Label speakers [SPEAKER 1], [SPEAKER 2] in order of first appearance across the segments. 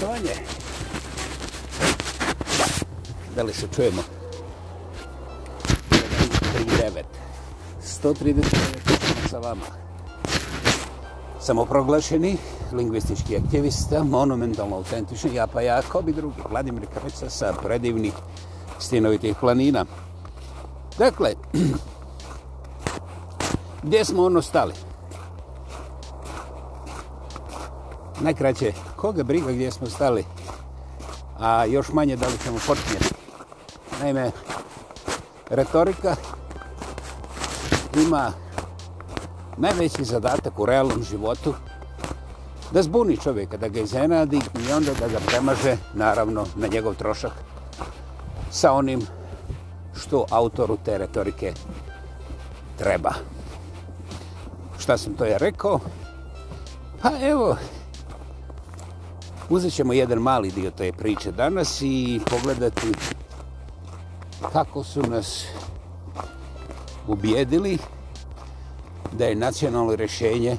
[SPEAKER 1] Sanje. Da li se čujemo? 139 sa vama. Samoproglašeni lingvistički aktivista, monumentalno autentični, ja pa jako bi drugi, Vladimir Kreca sa predivnih stinovitih planina. Dakle, gdje smo ono stali? Najkraće, koga briga gdje smo stali, a još manje da li ćemo počinjeti. Naime, retorika ima najveći zadatak u realnom životu da zbuni čovjeka, da ga izenadi i onda da ga premaže, naravno, na njegov trošak sa onim što autoru te retorike treba. Šta sam to ja rekao? Pa evo, Uzet ćemo jedan mali dio te priče danas i pogledati kako su nas ubijedili da je nacionalno rešenje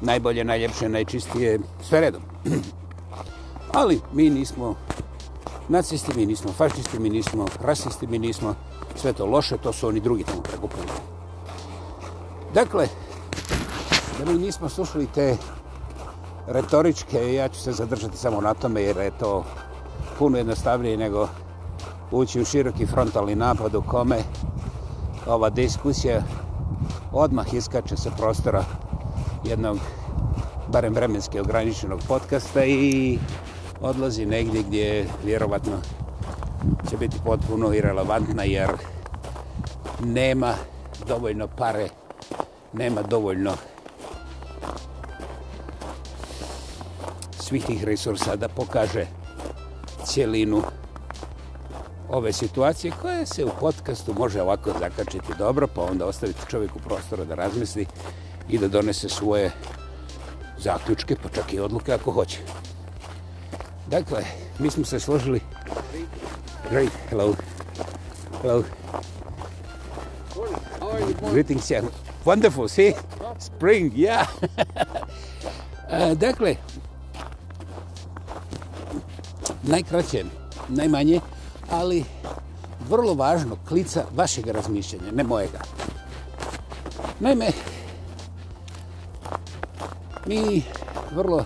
[SPEAKER 1] najbolje, najljepše, najčistije, sve redom. Ali mi nismo nacisti, mi nismo fašisti, mi nismo rasisti, mi nismo sve to loše, to su oni drugi tamo preko puta. Dakle, da mi nismo slušali te retoričke, ja ću se zadržati samo na tome jer je to puno jednostavnije nego ući u široki frontalni napad u kome ova diskusija odmah iskače sa prostora jednog barem vremenski ograničenog podcasta i odlazi negdje gdje vjerovatno će biti potpuno irrelevantna jer nema dovoljno pare, nema dovoljno svih tih resursa da pokaže cijelinu ove situacije koja se u podcastu može ovako zakačiti dobro pa onda ostaviti čovjeku prostora da razmisli i da donese svoje zaključke pa čak i odluke ako hoće. Dakle, mi smo se složili... Great, hello. Hello. Greetings, yeah. Wonderful, see? Spring, yeah. Eh, dakle, najkraće, najmanje, ali vrlo važno klica vašeg razmišljanja, ne mojega. Naime, mi vrlo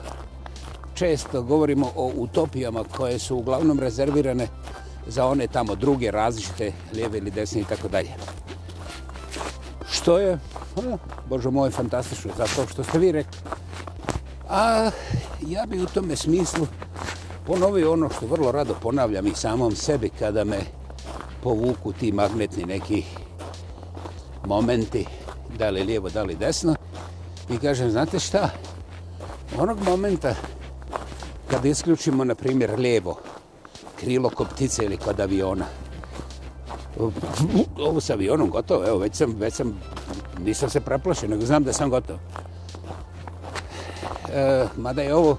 [SPEAKER 1] često govorimo o utopijama koje su uglavnom rezervirane za one tamo druge različite, lijeve ili desne i tako dalje. Što je, no, bože moj, fantastično, zato što ste vi rekli. A ja bi u tome smislu ponovio ono što vrlo rado ponavljam i samom sebi kada me povuku ti magnetni neki momenti, da li lijevo, da li desno. I kažem, znate šta? Onog momenta kada isključimo, na primjer, lijevo krilo kod ptice ili kod aviona, ovo s avionom gotovo, evo, već sam, već sam, nisam se preplašen, nego znam da sam gotov. E, mada je ovo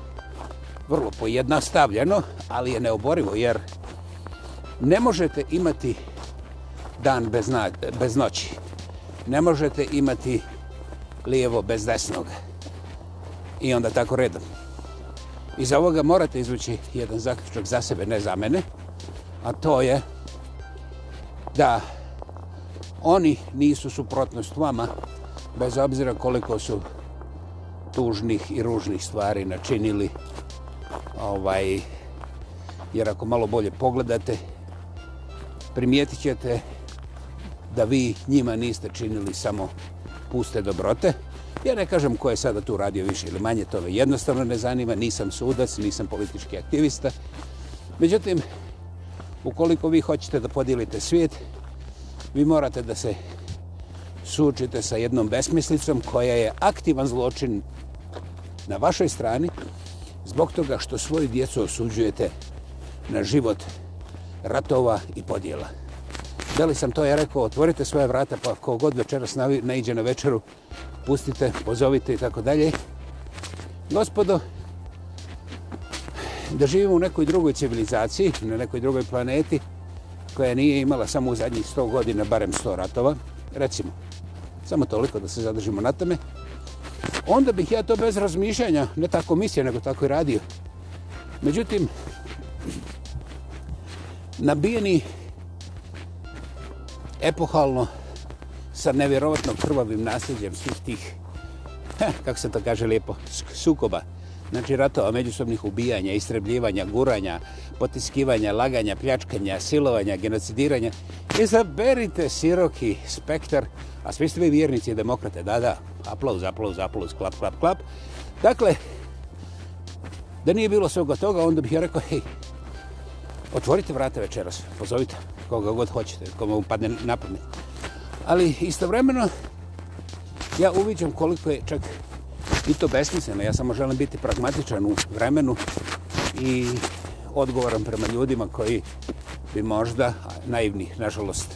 [SPEAKER 1] vrlo pojednostavljeno, ali je neoborivo jer ne možete imati dan bez, na, bez noći. Ne možete imati lijevo bez desnog. I onda tako redom. Iz ovoga morate izvući jedan zaključak za sebe, ne za mene, a to je da oni nisu suprotnost vama bez obzira koliko su tužnih i ružnih stvari načinili ovaj, jer ako malo bolje pogledate, primijetit ćete da vi njima niste činili samo puste dobrote. Ja ne kažem ko je sada tu radio više ili manje, to me jednostavno ne zanima, nisam sudac, nisam politički aktivista. Međutim, ukoliko vi hoćete da podijelite svijet, vi morate da se sučite sa jednom besmislicom koja je aktivan zločin na vašoj strani, zbog toga što svoje djeco osuđujete na život ratova i podjela. Da li sam to ja rekao, otvorite svoje vrata, pa kog god večeras naiđe na večeru, pustite, pozovite i tako dalje. Gospodo, da živimo u nekoj drugoj civilizaciji, na nekoj drugoj planeti, koja nije imala samo u zadnjih 100 godina, barem 100 ratova, recimo, samo toliko da se zadržimo na tome, onda bih ja to bez razmišljanja, ne tako mislio, nego tako i radio. Međutim, nabijeni epohalno sa nevjerovatno krvavim nasljeđem svih tih, heh, kako se to kaže lijepo, sukoba, znači ratova međusobnih ubijanja, istrebljivanja, guranja, potiskivanja, laganja, pljačkanja, silovanja, genocidiranja. Izaberite siroki spektar, a svi ste vi vjernici i demokrate, da, da, aplauz, aplauz, aplauz, klap, klap, klap. Dakle, da nije bilo svega toga, onda bih ja rekao, hej, otvorite vrate večeras, pozovite koga god hoćete, ko mu padne na pamet. Ali istovremeno, ja uviđam koliko je čak i to besmisleno. Ja samo želim biti pragmatičan u vremenu i odgovoran prema ljudima koji bi možda naivnih, nažalost,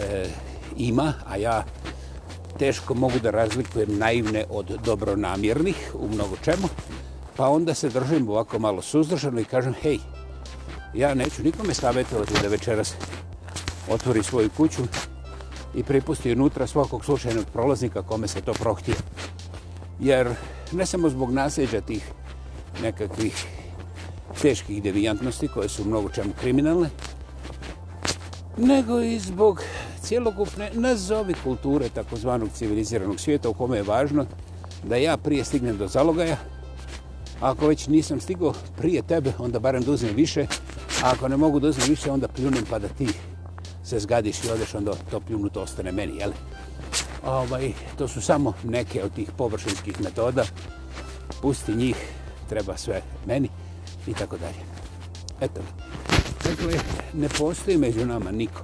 [SPEAKER 1] e, ima, a ja teško mogu da razlikujem naivne od dobronamjernih u mnogo čemu, pa onda se držim ovako malo suzdržano i kažem hej, ja neću nikome savjetovati da večeras otvori svoju kuću i pripusti unutra svakog slučajnog prolaznika kome se to prohtije. Jer ne samo zbog nasljeđa tih nekakvih teških devijantnosti koje su mnogo čemu kriminalne, nego i zbog cijelokupne, nazovi kulture takozvanog civiliziranog svijeta u kome je važno da ja prije stignem do zalogaja. Ako već nisam stigao prije tebe, onda barem duzim više. A ako ne mogu duzim više, onda pljunem pa da ti se zgadiš i odeš, onda to pljunuto ostane meni, jel? Ovaj, to su samo neke od tih površinskih metoda. Pusti njih, treba sve meni i tako dalje. Eto, dakle, ne postoji među nama niko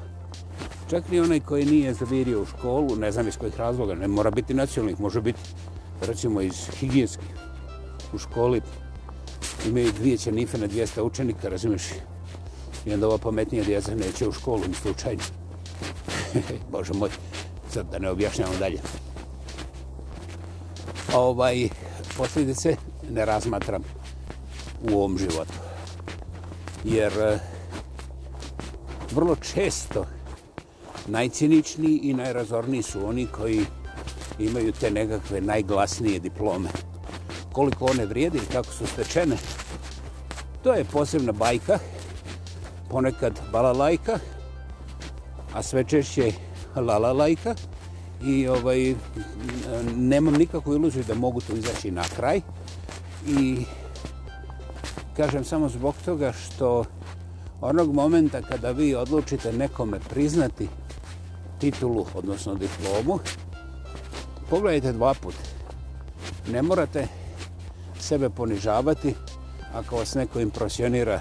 [SPEAKER 1] Čak i onaj koji nije zavirio u školu, ne znam iz kojih razloga, ne mora biti nacionalnih, može biti, recimo, iz higijenskih u školi. Imaju dvije ćenife na 200 učenika, razumiješ? I onda ova pametnija djeca neće u školu, ni slučajno. Bože moj, sad da ne objašnjamo dalje. Ovaj, posljedice ne razmatram u ovom životu. Jer eh, vrlo često najciničniji i najrazorniji su oni koji imaju te nekakve najglasnije diplome. Koliko one vrijede i kako su stečene, to je posebna bajka, ponekad balalajka, a sve češće lalalajka i ovaj, nemam nikakvu iluziju da mogu to izaći na kraj i kažem samo zbog toga što onog momenta kada vi odlučite nekome priznati titulu, odnosno diplomu, pogledajte dva put. Ne morate sebe ponižavati ako vas neko impresionira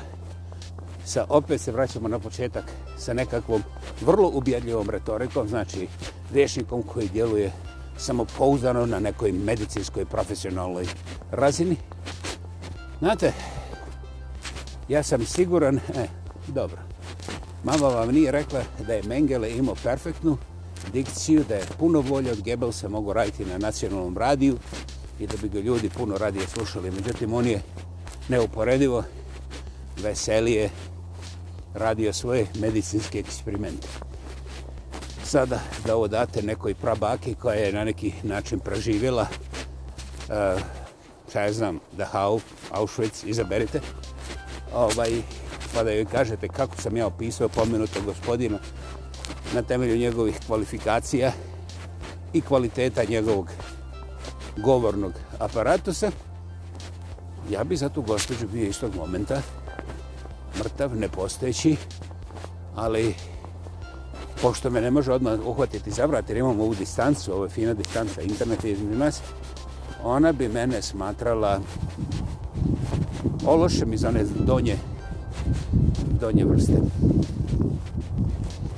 [SPEAKER 1] sa, opet se vraćamo na početak, sa nekakvom vrlo ubjedljivom retorikom, znači rješnikom koji djeluje samo pouzdano na nekoj medicinskoj, profesionalnoj razini. Znate, ja sam siguran, e, dobro, Mama vam nije rekla da je Mengele imao perfektnu dikciju, da je puno bolje od Goebbelsa mogu raditi na nacionalnom radiju i da bi ga ljudi puno radije slušali. Međutim, on je neuporedivo veselije radio svoje medicinske eksperimente. Sada da ovo date nekoj prabake koja je na neki način preživjela uh, šta je znam, Dachau, Auschwitz, izaberite. Ovaj, uh, pa da joj kažete kako sam ja opisao pomenutog gospodina na temelju njegovih kvalifikacija i kvaliteta njegovog govornog aparatusa, ja bi za tu gospođu bio istog momenta mrtav, nepostojeći, ali pošto me ne može odmah uhvatiti za vrat, jer imamo ovu distancu, ovo je fina distanca interneta između nas, ona bi mene smatrala ološem iz one donje donje vrste.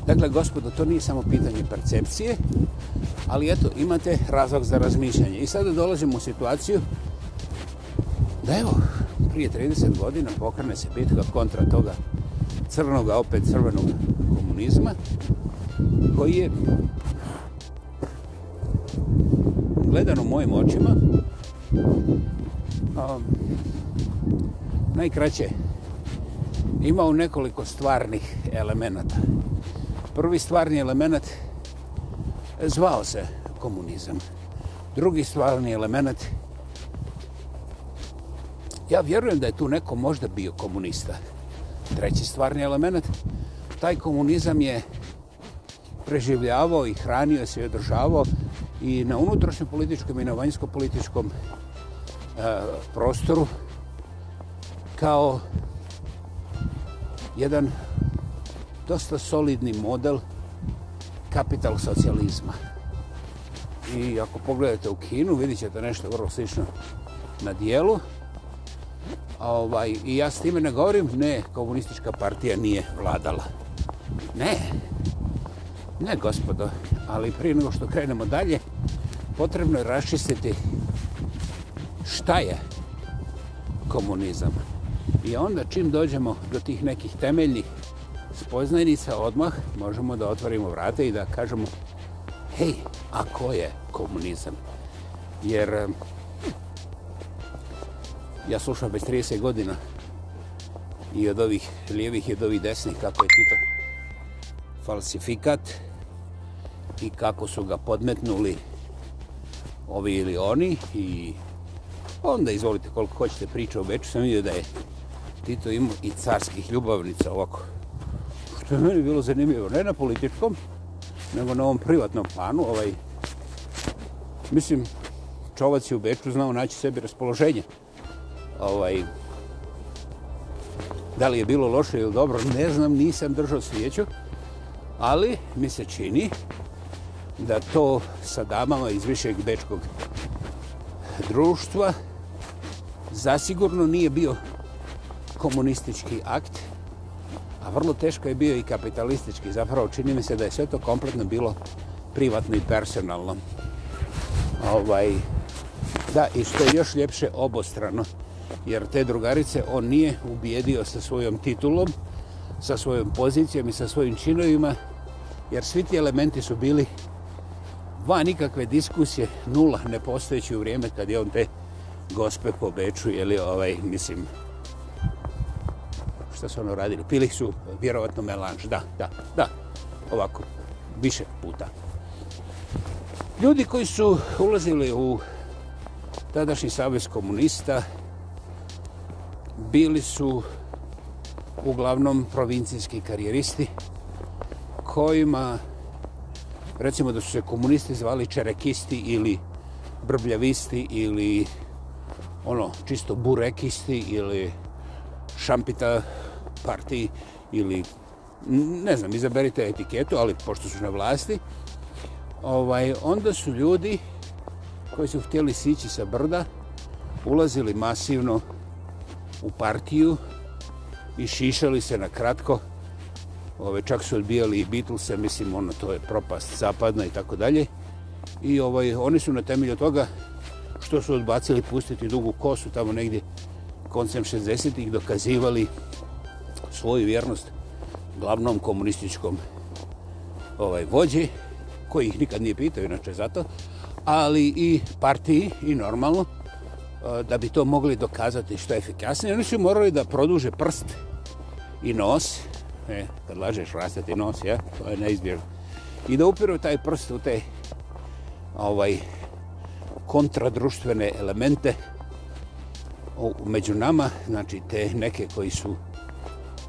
[SPEAKER 1] Dakle, gospodo, to nije samo pitanje percepcije, ali eto, imate razlog za razmišljanje. I sada dolazimo u situaciju da evo, prije 30 godina pokrene se bitka kontra toga crnoga, opet crvenog komunizma, koji je gledano mojim očima um, najkraće imao nekoliko stvarnih elemenata. Prvi stvarni element zvao se komunizam. Drugi stvarni element ja vjerujem da je tu neko možda bio komunista. Treći stvarni element taj komunizam je preživljavao i hranio se i održavao i na unutrašnjem političkom i na vanjskom političkom e, prostoru kao jedan dosta solidni model kapital socijalizma. I ako pogledate u Kinu, vidit ćete nešto vrlo slično na dijelu. Ovaj, I ja s time ne govorim, ne, komunistička partija nije vladala. Ne, ne gospodo, ali prije nego što krenemo dalje, potrebno je rašistiti šta je komunizam. I onda čim dođemo do tih nekih temeljnih spoznajnica, odmah možemo da otvorimo vrate i da kažemo hej, a ko je komunizam? Jer ja slušam već 30 godina i od ovih lijevih i od ovih desnih kako je Tito falsifikat i kako su ga podmetnuli ovi ili oni i onda izvolite koliko hoćete priča o veću, sam vidio da je Tito imao i carskih ljubavnica ovako. Što je meni bilo zanimljivo, ne na političkom, nego na ovom privatnom planu. Ovaj, mislim, čovac je u Beču znao naći sebi raspoloženje. Ovaj, da li je bilo loše ili dobro, ne znam, nisam držao svijeću, ali mi se čini da to sa damama iz višeg bečkog društva zasigurno nije bio komunistički akt, a vrlo teško je bio i kapitalistički. Zapravo čini mi se da je sve to kompletno bilo privatno i personalno. Ovaj, da, i što je još ljepše obostrano, jer te drugarice on nije ubijedio sa svojom titulom, sa svojom pozicijom i sa svojim činovima, jer svi ti elementi su bili dva nikakve diskusije, nula, ne postojeći u vrijeme kad je on te gospe pobeču, je li ovaj, mislim, šta su ono radili. Pili su vjerovatno melanž, da, da, da, ovako, više puta. Ljudi koji su ulazili u tadašnji savjez komunista bili su uglavnom provincijski karijeristi kojima, recimo da su se komunisti zvali čerekisti ili brbljavisti ili ono čisto burekisti ili šampita partiji ili ne znam, izaberite etiketu, ali pošto su na vlasti, ovaj, onda su ljudi koji su htjeli sići sa brda ulazili masivno u partiju i šišali se na kratko. Ove, čak su odbijali i Beatles-e, mislim, ono, to je propast zapadna i tako dalje. I ovaj, oni su na temelju toga što su odbacili pustiti dugu kosu tamo negdje koncem 60-ih dokazivali svoju vjernost glavnom komunističkom ovaj vođi, koji ih nikad nije pitao inače zato, ali i partiji i normalno, eh, da bi to mogli dokazati što je efikasnije. Oni su morali da produže prst i nos, e, kad lažeš rastati nos, ja, to je neizbjerno, i da upiru taj prst u te ovaj, kontradruštvene elemente među nama, znači te neke koji su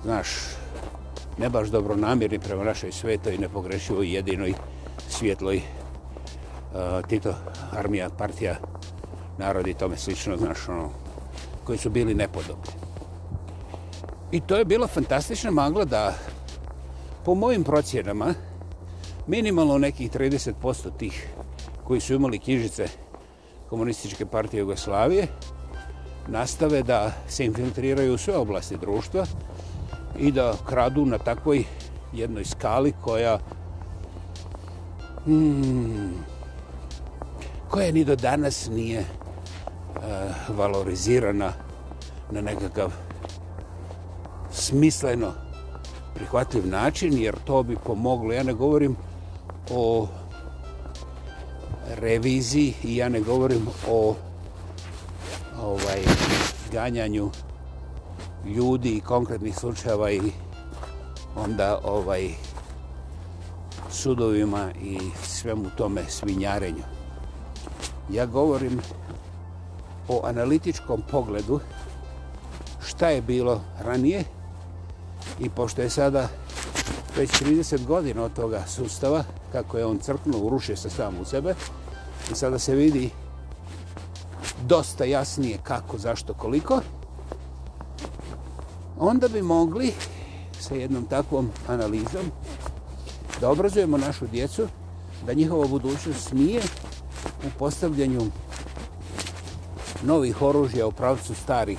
[SPEAKER 1] znaš, ne baš dobro namirni prema našoj svetoj, nepogrešivoj, jedinoj, svjetloj uh, Tito, armija, partija, narodi i tome slično, znaš, ono, koji su bili nepodobni. I to je bila fantastična magla da, po mojim procjenama, minimalno nekih 30% tih koji su imali knjižice komunističke partije Jugoslavije, nastave da se infiltriraju u sve oblasti društva, i da kradu na takvoj jednoj skali koja mm, koja ni do danas nije uh, valorizirana na nekakav smisleno prihvatljiv način jer to bi pomoglo ja ne govorim o reviziji i ja ne govorim o ovaj ganjanju ljudi i konkretnih slučajeva i onda ovaj sudovima i svemu tome svinjarenju. Ja govorim o analitičkom pogledu šta je bilo ranije i pošto je sada već 30 godina od toga sustava kako je on crknuo, urušio se sam u sebe i sada se vidi dosta jasnije kako, zašto, koliko. Koliko? onda bi mogli sa jednom takvom analizom da obrazujemo našu djecu da njihova budućnost nije u postavljanju novih oružja u pravcu starih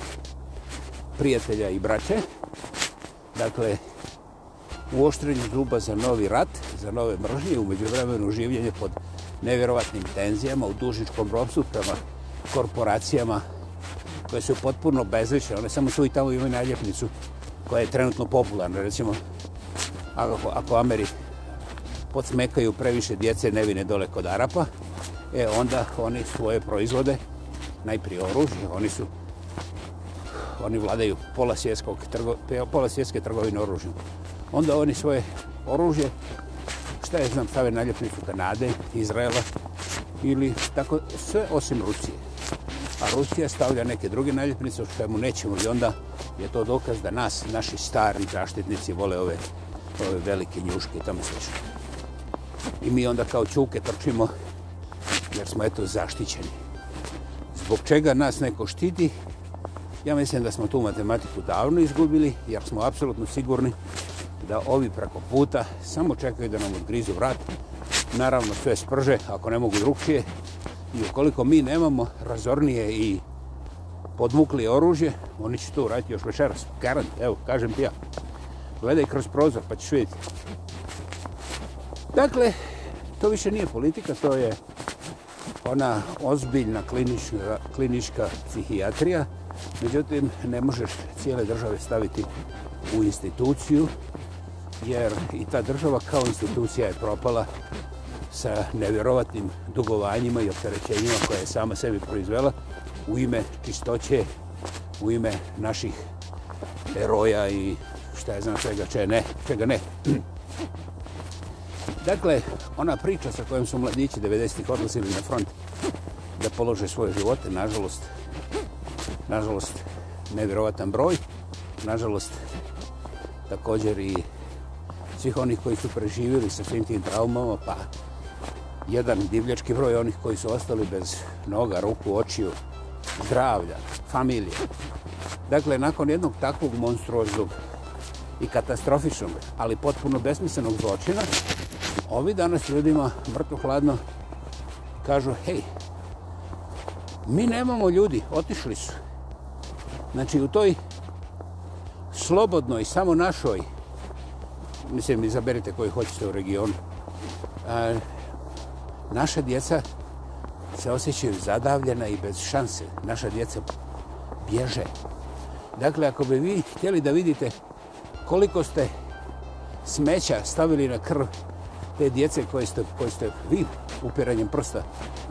[SPEAKER 1] prijatelja i braće. Dakle, u oštrenju zuba za novi rat, za nove mržnje, umeđu vremenu življenje pod nevjerovatnim tenzijama, u dužničkom romstvu prema korporacijama koje su potpuno bezlične, one samo su i tamo imaju najljepnicu koja je trenutno popularna, recimo ako, ako Ameri podsmekaju previše djece nevine dole kod Arapa, e, onda oni svoje proizvode, najprije oružje, oni su oni vladaju pola svjetskog trgo, pola svjetske trgovine oružjem. Onda oni svoje oružje šta je znam, stave najljepnicu Kanade, Izraela ili tako, sve osim Rusije a Rusija stavlja neke druge naljepnice u čemu nećemo i onda je to dokaz da nas, naši stari zaštitnici vole ove, ove velike njuške i tamo slično. I mi onda kao čuke trčimo jer smo eto zaštićeni. Zbog čega nas neko štiti? Ja mislim da smo tu matematiku davno izgubili jer smo apsolutno sigurni da ovi preko puta samo čekaju da nam odgrizu vrat. Naravno sve sprže ako ne mogu drugčije I ukoliko mi nemamo razornije i podmuklije oružje, oni će to uraditi još večeras. Garant, evo, kažem ti ja. Gledaj kroz prozor pa ćeš vidjeti. Dakle, to više nije politika, to je ona ozbiljna klinična, kliniška psihijatrija. Međutim, ne možeš cijele države staviti u instituciju, jer i ta država kao institucija je propala sa nevjerovatnim dugovanjima i opterećenjima koje je sama sebi proizvela u ime čistoće, u ime naših heroja i šta je znam čega, če ne, čega ne. dakle, ona priča sa kojom su mladići 90-ih odnosili na front da polože svoje živote, nažalost, nažalost, nevjerovatan broj, nažalost, također i svih onih koji su preživjeli sa svim tim traumama, pa jedan divljački broj onih koji su ostali bez noga, ruku, očiju, zdravlja, familije. Dakle, nakon jednog takvog monstruoznog i katastrofičnog, ali potpuno besmislenog zločina, ovi danas ljudima mrtvo hladno kažu, hej, mi nemamo ljudi, otišli su. Znači, u toj slobodnoj, samo našoj, mislim, izaberite koji hoćete u regionu, naša djeca se osjećaju zadavljena i bez šanse. Naša djeca bježe. Dakle, ako bi vi htjeli da vidite koliko ste smeća stavili na krv te djece koje ste, koje ste vi upiranjem prsta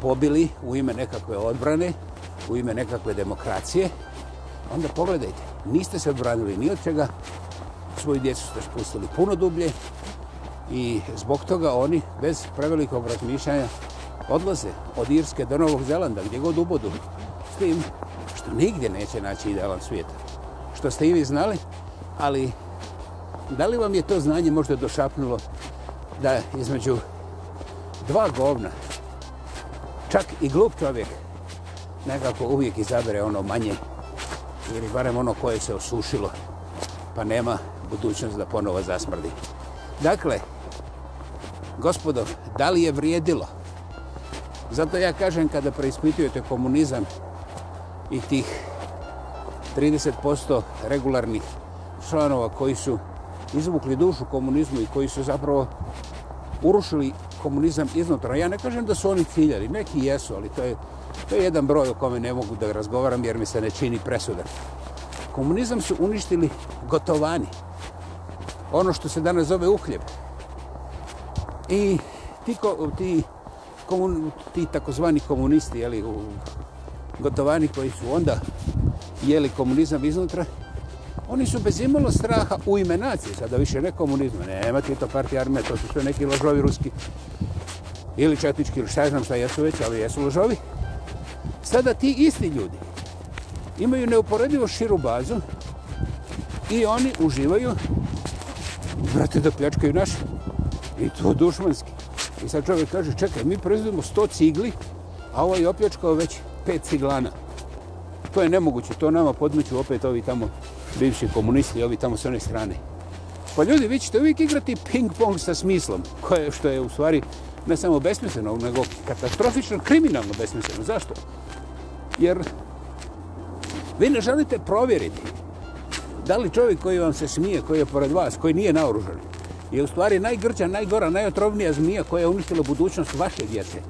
[SPEAKER 1] pobili u ime nekakve odbrane, u ime nekakve demokracije, onda pogledajte, niste se odbranili ni od čega, svoju djecu ste spustili puno dublje, i zbog toga oni bez prevelikog razmišljanja odlaze od Irske do Novog Zelanda, gdje god ubodu, s tim što nigdje neće naći idealan svijet. Što ste i vi znali, ali da li vam je to znanje možda došapnulo da između dva govna, čak i glup čovjek, nekako uvijek izabere ono manje ili barem ono koje se osušilo, pa nema budućnost da ponovo zasmrdi. Dakle, gospodo, da li je vrijedilo? Zato ja kažem kada preispitujete komunizam i tih 30% regularnih članova koji su izvukli dušu komunizmu i koji su zapravo urušili komunizam iznutra. Ja ne kažem da su oni ciljali, neki jesu, ali to je, to je jedan broj o kome ne mogu da razgovaram jer mi se ne čini presudan. Komunizam su uništili gotovani. Ono što se danas zove uhljeb i ti, ko, ti, komun, ti takozvani komunisti, jeli, u, gotovani koji su onda jeli komunizam iznutra, oni su bez imalo straha u ime nacije, sada više ne komunizma, nema ti to partija armije, to su sve neki ložovi ruski, ili četnički, ili šta znam šta jesu već, ali jesu ložovi. Sada ti isti ljudi imaju neuporedivo širu bazu i oni uživaju, vrate da pljačkaju naše, I to dušmanski. I sad čovjek kaže, čekaj, mi proizvodimo 100 cigli, a ovo je opječkao već pet ciglana. To je nemoguće, to nama podmeću opet ovi tamo bivši komunisti, ovi tamo s one strane. Pa ljudi, vi ćete uvijek igrati ping-pong sa smislom, koje što je u stvari ne samo besmisleno, nego katastrofično, kriminalno besmisleno. Zašto? Jer vi ne želite provjeriti da li čovjek koji vam se smije, koji je pored vas, koji nije naoružan, je u stvari najgrđa, najgora, najotrovnija zmija koja je uništila budućnost vaše djece.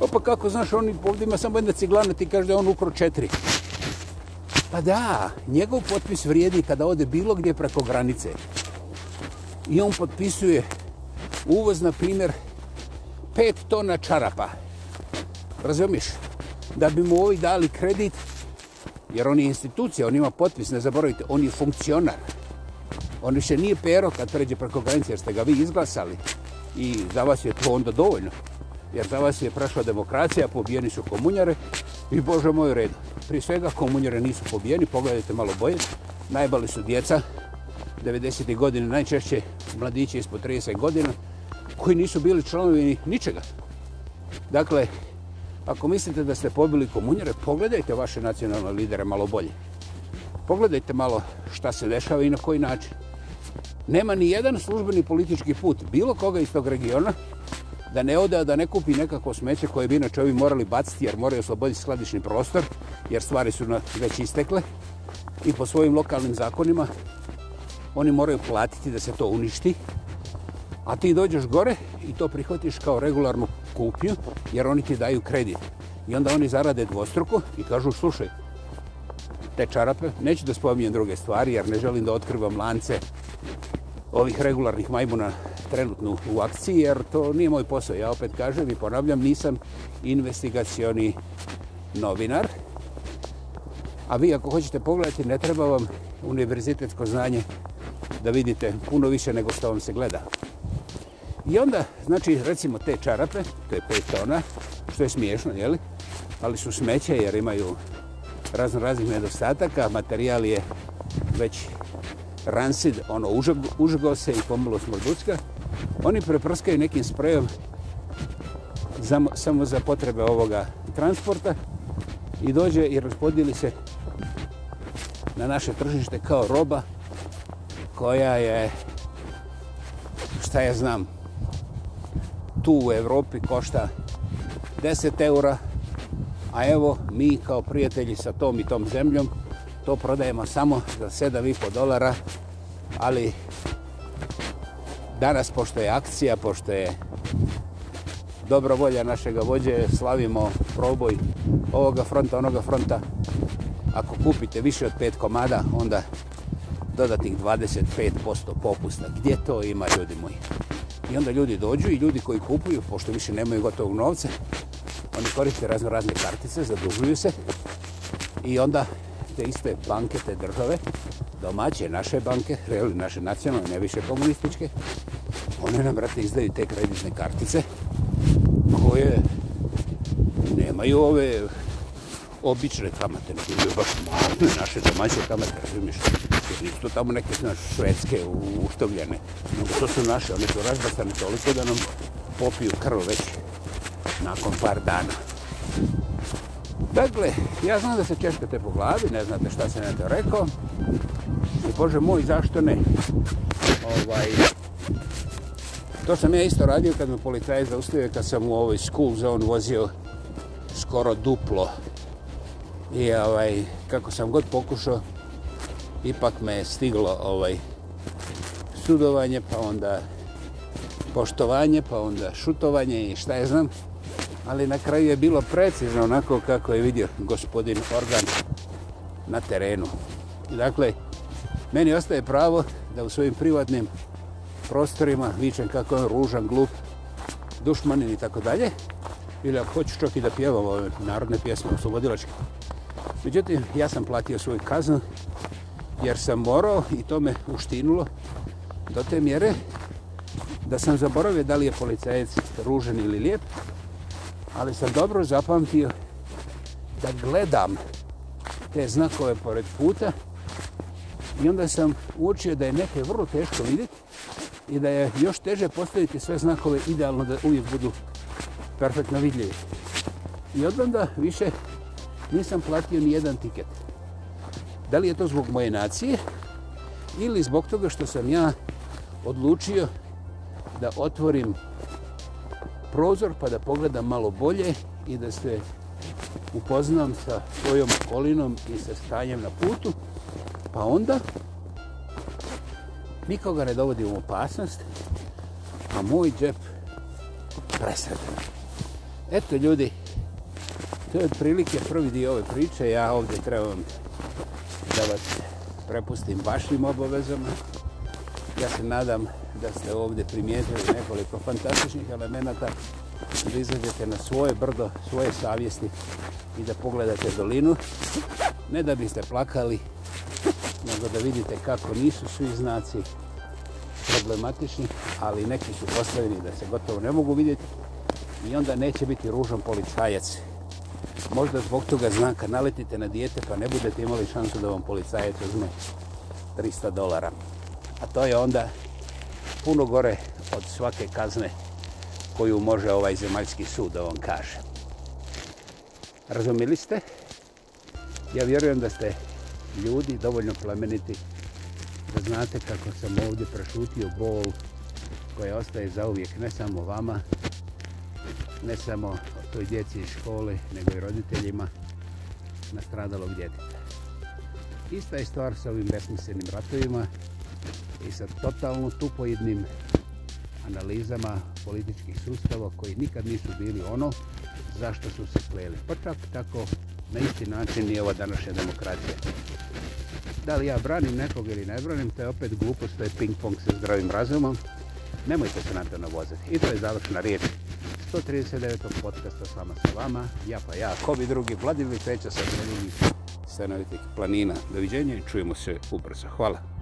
[SPEAKER 1] Opa, kako znaš, on ovdje ima samo jedna ciglana, ti kaže da on ukro četiri. Pa da, njegov potpis vrijedi kada ode bilo gdje preko granice. I on potpisuje uvoz, na primjer, pet tona čarapa. Razumiš? Da bi mu ovi dali kredit, jer on je institucija, on ima potpis, ne zaboravite, on je funkcionar. On više nije pero kad pređe preko granice jer ste ga vi izglasali i za vas je to onda dovoljno. Jer za vas je prašla demokracija, pobijeni su komunjare i Bože moj red. Pri svega komunjare nisu pobijeni, pogledajte malo boje. Najbali su djeca, 90. godine najčešće mladići ispod 30 godina koji nisu bili članovi ničega. Dakle, ako mislite da ste pobili komunjare, pogledajte vaše nacionalne lidere malo bolje. Pogledajte malo šta se dešava i na koji način nema ni jedan službeni politički put bilo koga iz tog regiona da ne ode, da ne kupi nekako smeće koje bi inače ovi morali baciti jer moraju osloboditi skladični prostor jer stvari su na već istekle i po svojim lokalnim zakonima oni moraju platiti da se to uništi a ti dođeš gore i to prihvatiš kao regularnu kupnju jer oni ti daju kredit i onda oni zarade dvostruku i kažu slušaj te čarape. Neću da spominjem druge stvari jer ne želim da otkrivam lance ovih regularnih majmuna trenutno u akciji jer to nije moj posao. Ja opet kažem i ponavljam, nisam investigacioni novinar. A vi ako hoćete pogledati, ne treba vam univerzitetsko znanje da vidite puno više nego što vam se gleda. I onda, znači, recimo te čarape, to je pet tona, što je smiješno, jeli? Ali su smeće jer imaju razno raznih nedostataka. Materijal je već rancid, ono užeg, užego se i pomalo smrducka. Oni preprskaju nekim sprejom za, samo za potrebe ovoga transporta i dođe i raspodili se na naše tržište kao roba koja je, šta ja znam, tu u Evropi košta 10 eura, a evo mi kao prijatelji sa tom i tom zemljom to prodajemo samo za 7,5 dolara, ali danas pošto je akcija, pošto je dobrovolja našega vođe, slavimo proboj ovoga fronta, onoga fronta. Ako kupite više od 5 komada, onda dodatnih 25% popusta. Gdje to ima, ljudi moji? I onda ljudi dođu i ljudi koji kupuju, pošto više nemaju gotovog novca, oni koriste razno razne kartice, zadužuju se i onda te iste banke, te države, domaće naše banke, naše nacionalne, ne više komunističke, one nam, brate, izdaju te kreditne kartice koje nemaju ove obične kamate, ne bih baš malo, naše domaće kamate, razumiješ, jer nisu to tamo neke znaš, švedske uštovljene, nego to su naše, one su razbastane toliko da nam popiju krv veće nakon par dana. Dakle, ja znam da se češkate po glavi, ne znate šta se ne to rekao. I Bože moj, zašto ne? Ovaj, to sam ja isto radio kad me policaj zaustavio, kad sam u ovoj school zone vozio skoro duplo. I ovaj, kako sam god pokušao, ipak me je stiglo ovaj, sudovanje, pa onda poštovanje, pa onda šutovanje i šta je znam ali na kraju je bilo precizno onako kako je vidio gospodin organ na terenu. Dakle, meni ostaje pravo da u svojim privatnim prostorima vičem kako je ružan, glup, dušmanin i tako dalje, ili ako hoću čak i da pjevam ove narodne pjesme u Slobodilački. Međutim, ja sam platio svoj kaznu jer sam morao i to me uštinulo do te mjere da sam zaboravio da li je policajec ružen ili lijep, ali sam dobro zapamtio da gledam te znakove pored puta i onda sam učio da je neke vrlo teško vidjeti i da je još teže postaviti sve znakove idealno da uvijek budu perfektno vidljivi. I odmah više nisam platio ni jedan tiket. Da li je to zbog moje nacije ili zbog toga što sam ja odlučio da otvorim prozor pa da pogledam malo bolje i da se upoznam sa svojom okolinom i sa stanjem na putu, pa onda nikoga ne dovodim u opasnost, a moj džep presredan. Eto ljudi, to je prilike prvi dio ove priče, ja ovdje trebam da vas prepustim vašim obavezama. Ja se nadam da ste ovdje primijetili nekoliko fantastičnih elemenata da izađete na svoje brdo, svoje savjesti i da pogledate dolinu. Ne da biste plakali, nego da vidite kako nisu svi znaci problematični, ali neki su postavljeni da se gotovo ne mogu vidjeti i onda neće biti ružan policajac. Možda zbog toga znaka naletite na dijete pa ne budete imali šansu da vam policajac uzme 300 dolara. A to je onda puno gore od svake kazne koju može ovaj zemaljski sud da vam kaže. Razumili ste? Ja vjerujem da ste ljudi dovoljno plemeniti da znate kako sam ovdje prešutio bol koja ostaje zauvijek ne samo vama, ne samo toj djeci iz škole, nego i roditeljima nastradalog djeteta. Ista je stvar sa ovim besmislenim ratovima, i sa totalno tupoidnim analizama političkih sustava koji nikad nisu bili ono zašto su se kleli. Pa čak tako na isti način je ova današnja demokracija. Da li ja branim nekog ili ne branim, to je opet glupost, to je ping-pong sa zdravim razumom. Nemojte se na to navozati. I to je završna riječ 139. podcasta sama sa vama. Ja pa ja, ko bi drugi, Vladimir Peća sa Zeljini, stanovitik planina. Doviđenje i čujemo se ubrzo. Hvala.